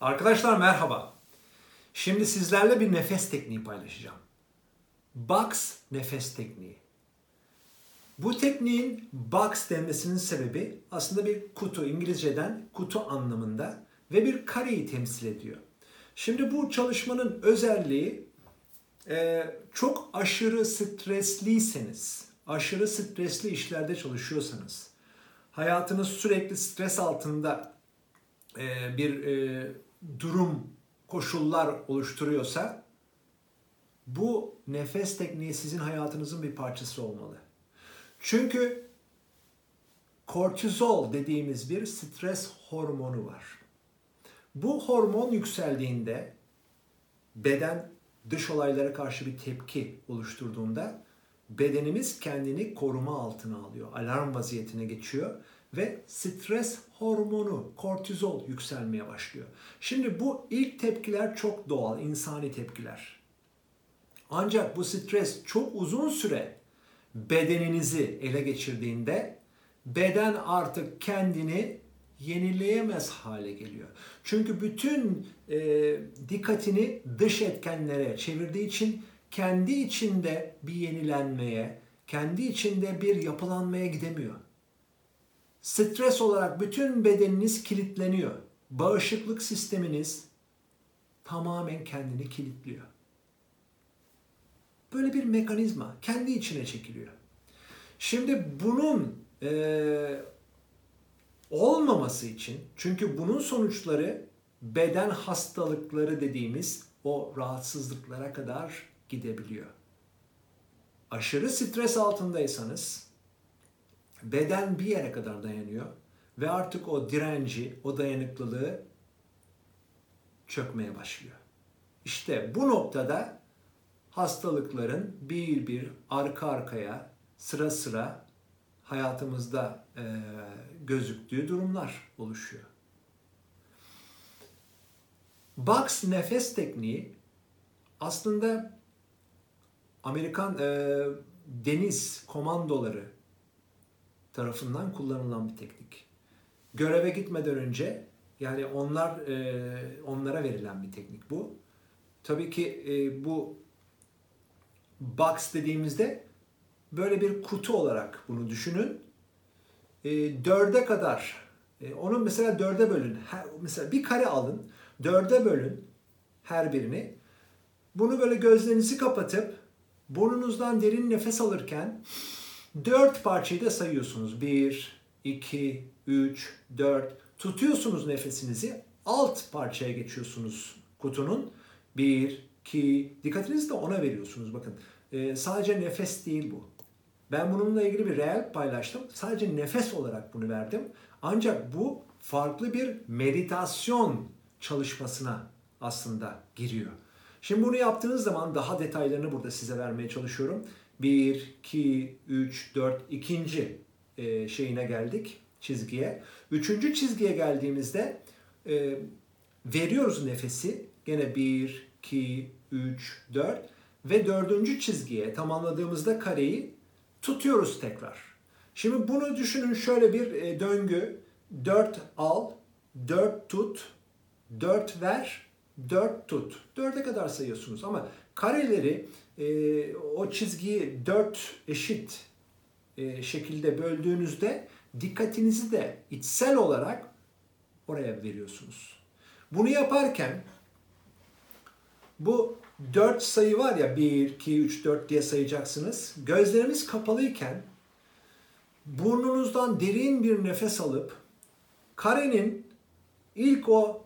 Arkadaşlar merhaba. Şimdi sizlerle bir nefes tekniği paylaşacağım. Box nefes tekniği. Bu tekniğin box denmesinin sebebi aslında bir kutu, İngilizceden kutu anlamında ve bir kareyi temsil ediyor. Şimdi bu çalışmanın özelliği e, çok aşırı stresliyseniz, aşırı stresli işlerde çalışıyorsanız, hayatınız sürekli stres altında e, bir e, durum, koşullar oluşturuyorsa bu nefes tekniği sizin hayatınızın bir parçası olmalı. Çünkü kortizol dediğimiz bir stres hormonu var. Bu hormon yükseldiğinde beden dış olaylara karşı bir tepki oluşturduğunda bedenimiz kendini koruma altına alıyor. Alarm vaziyetine geçiyor ve stres hormonu kortizol yükselmeye başlıyor. Şimdi bu ilk tepkiler çok doğal, insani tepkiler. Ancak bu stres çok uzun süre bedeninizi ele geçirdiğinde beden artık kendini yenileyemez hale geliyor. Çünkü bütün e, dikkatini dış etkenlere çevirdiği için kendi içinde bir yenilenmeye, kendi içinde bir yapılanmaya gidemiyor. Stres olarak bütün bedeniniz kilitleniyor. Bağışıklık sisteminiz tamamen kendini kilitliyor. Böyle bir mekanizma kendi içine çekiliyor. Şimdi bunun e, olmaması için çünkü bunun sonuçları beden hastalıkları dediğimiz o rahatsızlıklara kadar gidebiliyor. Aşırı stres altındaysanız beden bir yere kadar dayanıyor ve artık o direnci, o dayanıklılığı çökmeye başlıyor. İşte bu noktada hastalıkların bir bir arka arkaya sıra sıra hayatımızda e, gözüktüğü durumlar oluşuyor. Box nefes tekniği aslında Amerikan e, deniz komandoları tarafından kullanılan bir teknik. Göreve gitmeden önce yani onlar e, onlara verilen bir teknik bu. Tabii ki e, bu box dediğimizde böyle bir kutu olarak bunu düşünün. E, dörde kadar, e, onun mesela dörde bölün. Her, mesela bir kare alın, dörde bölün her birini. Bunu böyle gözlerinizi kapatıp burnunuzdan derin nefes alırken dört parçayı da sayıyorsunuz. Bir, iki, üç, dört. Tutuyorsunuz nefesinizi. Alt parçaya geçiyorsunuz kutunun. Bir, iki, dikkatinizi de ona veriyorsunuz. Bakın e, sadece nefes değil bu. Ben bununla ilgili bir reel paylaştım. Sadece nefes olarak bunu verdim. Ancak bu farklı bir meditasyon çalışmasına aslında giriyor. Şimdi bunu yaptığınız zaman daha detaylarını burada size vermeye çalışıyorum. 1, 2, 3, 4, ikinci e, şeyine geldik çizgiye. Üçüncü çizgiye geldiğimizde e, veriyoruz nefesi. Gene 1, 2, 3, 4 ve dördüncü çizgiye tamamladığımızda kareyi tutuyoruz tekrar. Şimdi bunu düşünün şöyle bir e, döngü. 4 al, 4 tut, 4 ver, 4 tut. 4'e kadar sayıyorsunuz ama kareleri e, o çizgiyi 4 eşit e, şekilde böldüğünüzde dikkatinizi de içsel olarak oraya veriyorsunuz. Bunu yaparken bu 4 sayı var ya 1, 2, 3, 4 diye sayacaksınız. Gözleriniz kapalıyken burnunuzdan derin bir nefes alıp karenin ilk o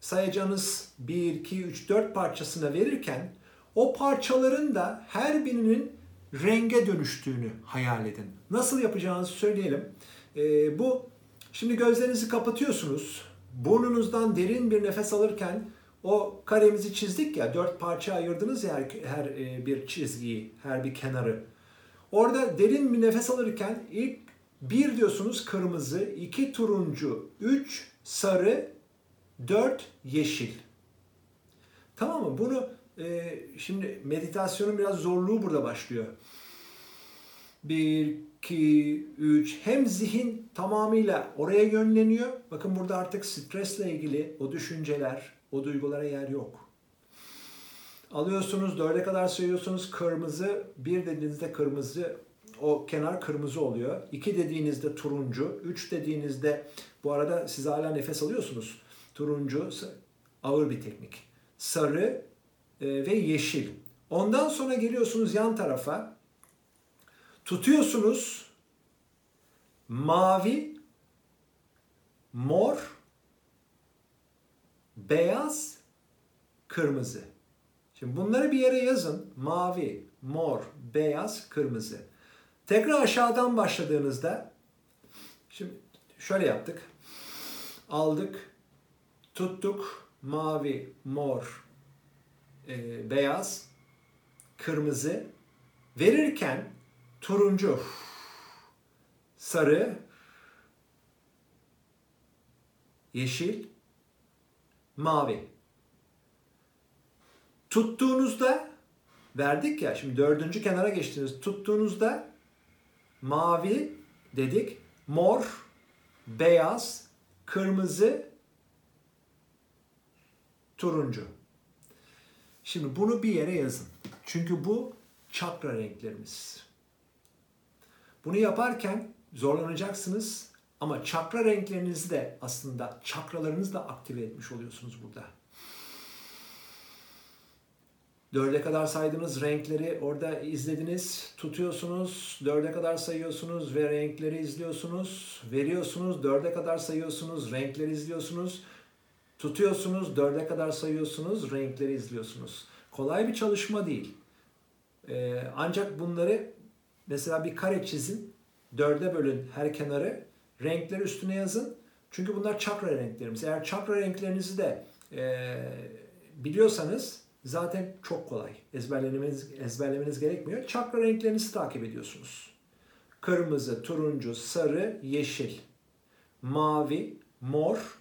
sayacağınız 1, 2, 3, 4 parçasına verirken o parçaların da her birinin renge dönüştüğünü hayal edin. Nasıl yapacağınızı söyleyelim. Ee, bu şimdi gözlerinizi kapatıyorsunuz. Burnunuzdan derin bir nefes alırken o karemizi çizdik ya, dört parça ayırdınız ya her, her e, bir çizgiyi, her bir kenarı. Orada derin bir nefes alırken ilk bir diyorsunuz kırmızı, iki turuncu, üç sarı, dört yeşil. Tamam mı? Bunu e, şimdi meditasyonun biraz zorluğu burada başlıyor. Bir, 2, 3 hem zihin tamamıyla oraya yönleniyor. Bakın burada artık stresle ilgili o düşünceler, o duygulara yer yok. Alıyorsunuz, dörde kadar sayıyorsunuz kırmızı, bir dediğinizde kırmızı, o kenar kırmızı oluyor. İki dediğinizde turuncu, üç dediğinizde bu arada siz hala nefes alıyorsunuz. Turuncu, ağır bir teknik. Sarı ve yeşil. Ondan sonra geliyorsunuz yan tarafa. Tutuyorsunuz mavi, mor, beyaz, kırmızı. Şimdi bunları bir yere yazın. Mavi, mor, beyaz, kırmızı. Tekrar aşağıdan başladığınızda şimdi şöyle yaptık. Aldık, tuttuk, mavi, mor, e, beyaz, kırmızı. Verirken turuncu, sarı, yeşil, mavi. Tuttuğunuzda verdik ya şimdi dördüncü kenara geçtiniz. Tuttuğunuzda mavi dedik, mor, beyaz, kırmızı, turuncu. Şimdi bunu bir yere yazın. Çünkü bu çakra renklerimiz. Bunu yaparken zorlanacaksınız ama çakra renklerinizi de aslında çakralarınızı da aktive etmiş oluyorsunuz burada. Dörde kadar saydığınız renkleri orada izlediniz, tutuyorsunuz, dörde kadar sayıyorsunuz ve renkleri izliyorsunuz, veriyorsunuz, dörde kadar sayıyorsunuz, renkleri izliyorsunuz, tutuyorsunuz, dörde kadar sayıyorsunuz, renkleri izliyorsunuz. Kolay bir çalışma değil. Ee, ancak bunları mesela bir kare çizin, dörde bölün her kenarı, renkleri üstüne yazın. Çünkü bunlar çakra renklerimiz. Eğer çakra renklerinizi de e, biliyorsanız zaten çok kolay. Ezberlemeniz, ezberlemeniz gerekmiyor. Çakra renklerinizi takip ediyorsunuz. Kırmızı, turuncu, sarı, yeşil, mavi, mor,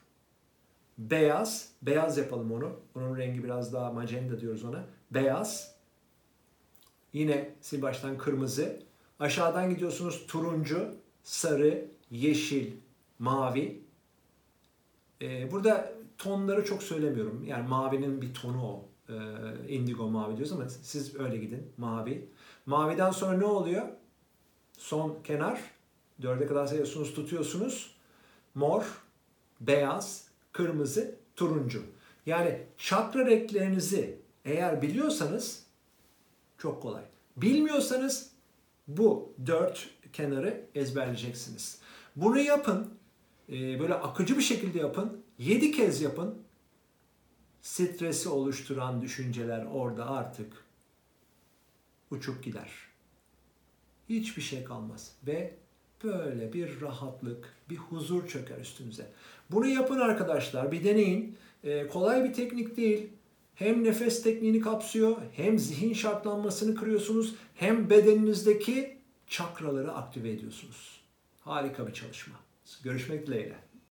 beyaz. Beyaz yapalım onu. Onun rengi biraz daha magenta diyoruz ona. Beyaz. Yine sil baştan kırmızı. Aşağıdan gidiyorsunuz turuncu, sarı, yeşil, mavi. Ee, burada tonları çok söylemiyorum. Yani mavinin bir tonu o e, indigo mavi diyoruz ama siz öyle gidin mavi. Maviden sonra ne oluyor? Son kenar dörde kadar sayıyorsunuz tutuyorsunuz. Mor, beyaz, kırmızı, turuncu. Yani çakra renklerinizi eğer biliyorsanız çok kolay. Bilmiyorsanız bu dört kenarı ezberleyeceksiniz. Bunu yapın. E, böyle akıcı bir şekilde yapın. Yedi kez yapın stresi oluşturan düşünceler orada artık uçup gider. Hiçbir şey kalmaz ve böyle bir rahatlık, bir huzur çöker üstünüze. Bunu yapın arkadaşlar, bir deneyin. Ee, kolay bir teknik değil. Hem nefes tekniğini kapsıyor, hem zihin şartlanmasını kırıyorsunuz, hem bedeninizdeki çakraları aktive ediyorsunuz. Harika bir çalışma. Görüşmek dileğiyle.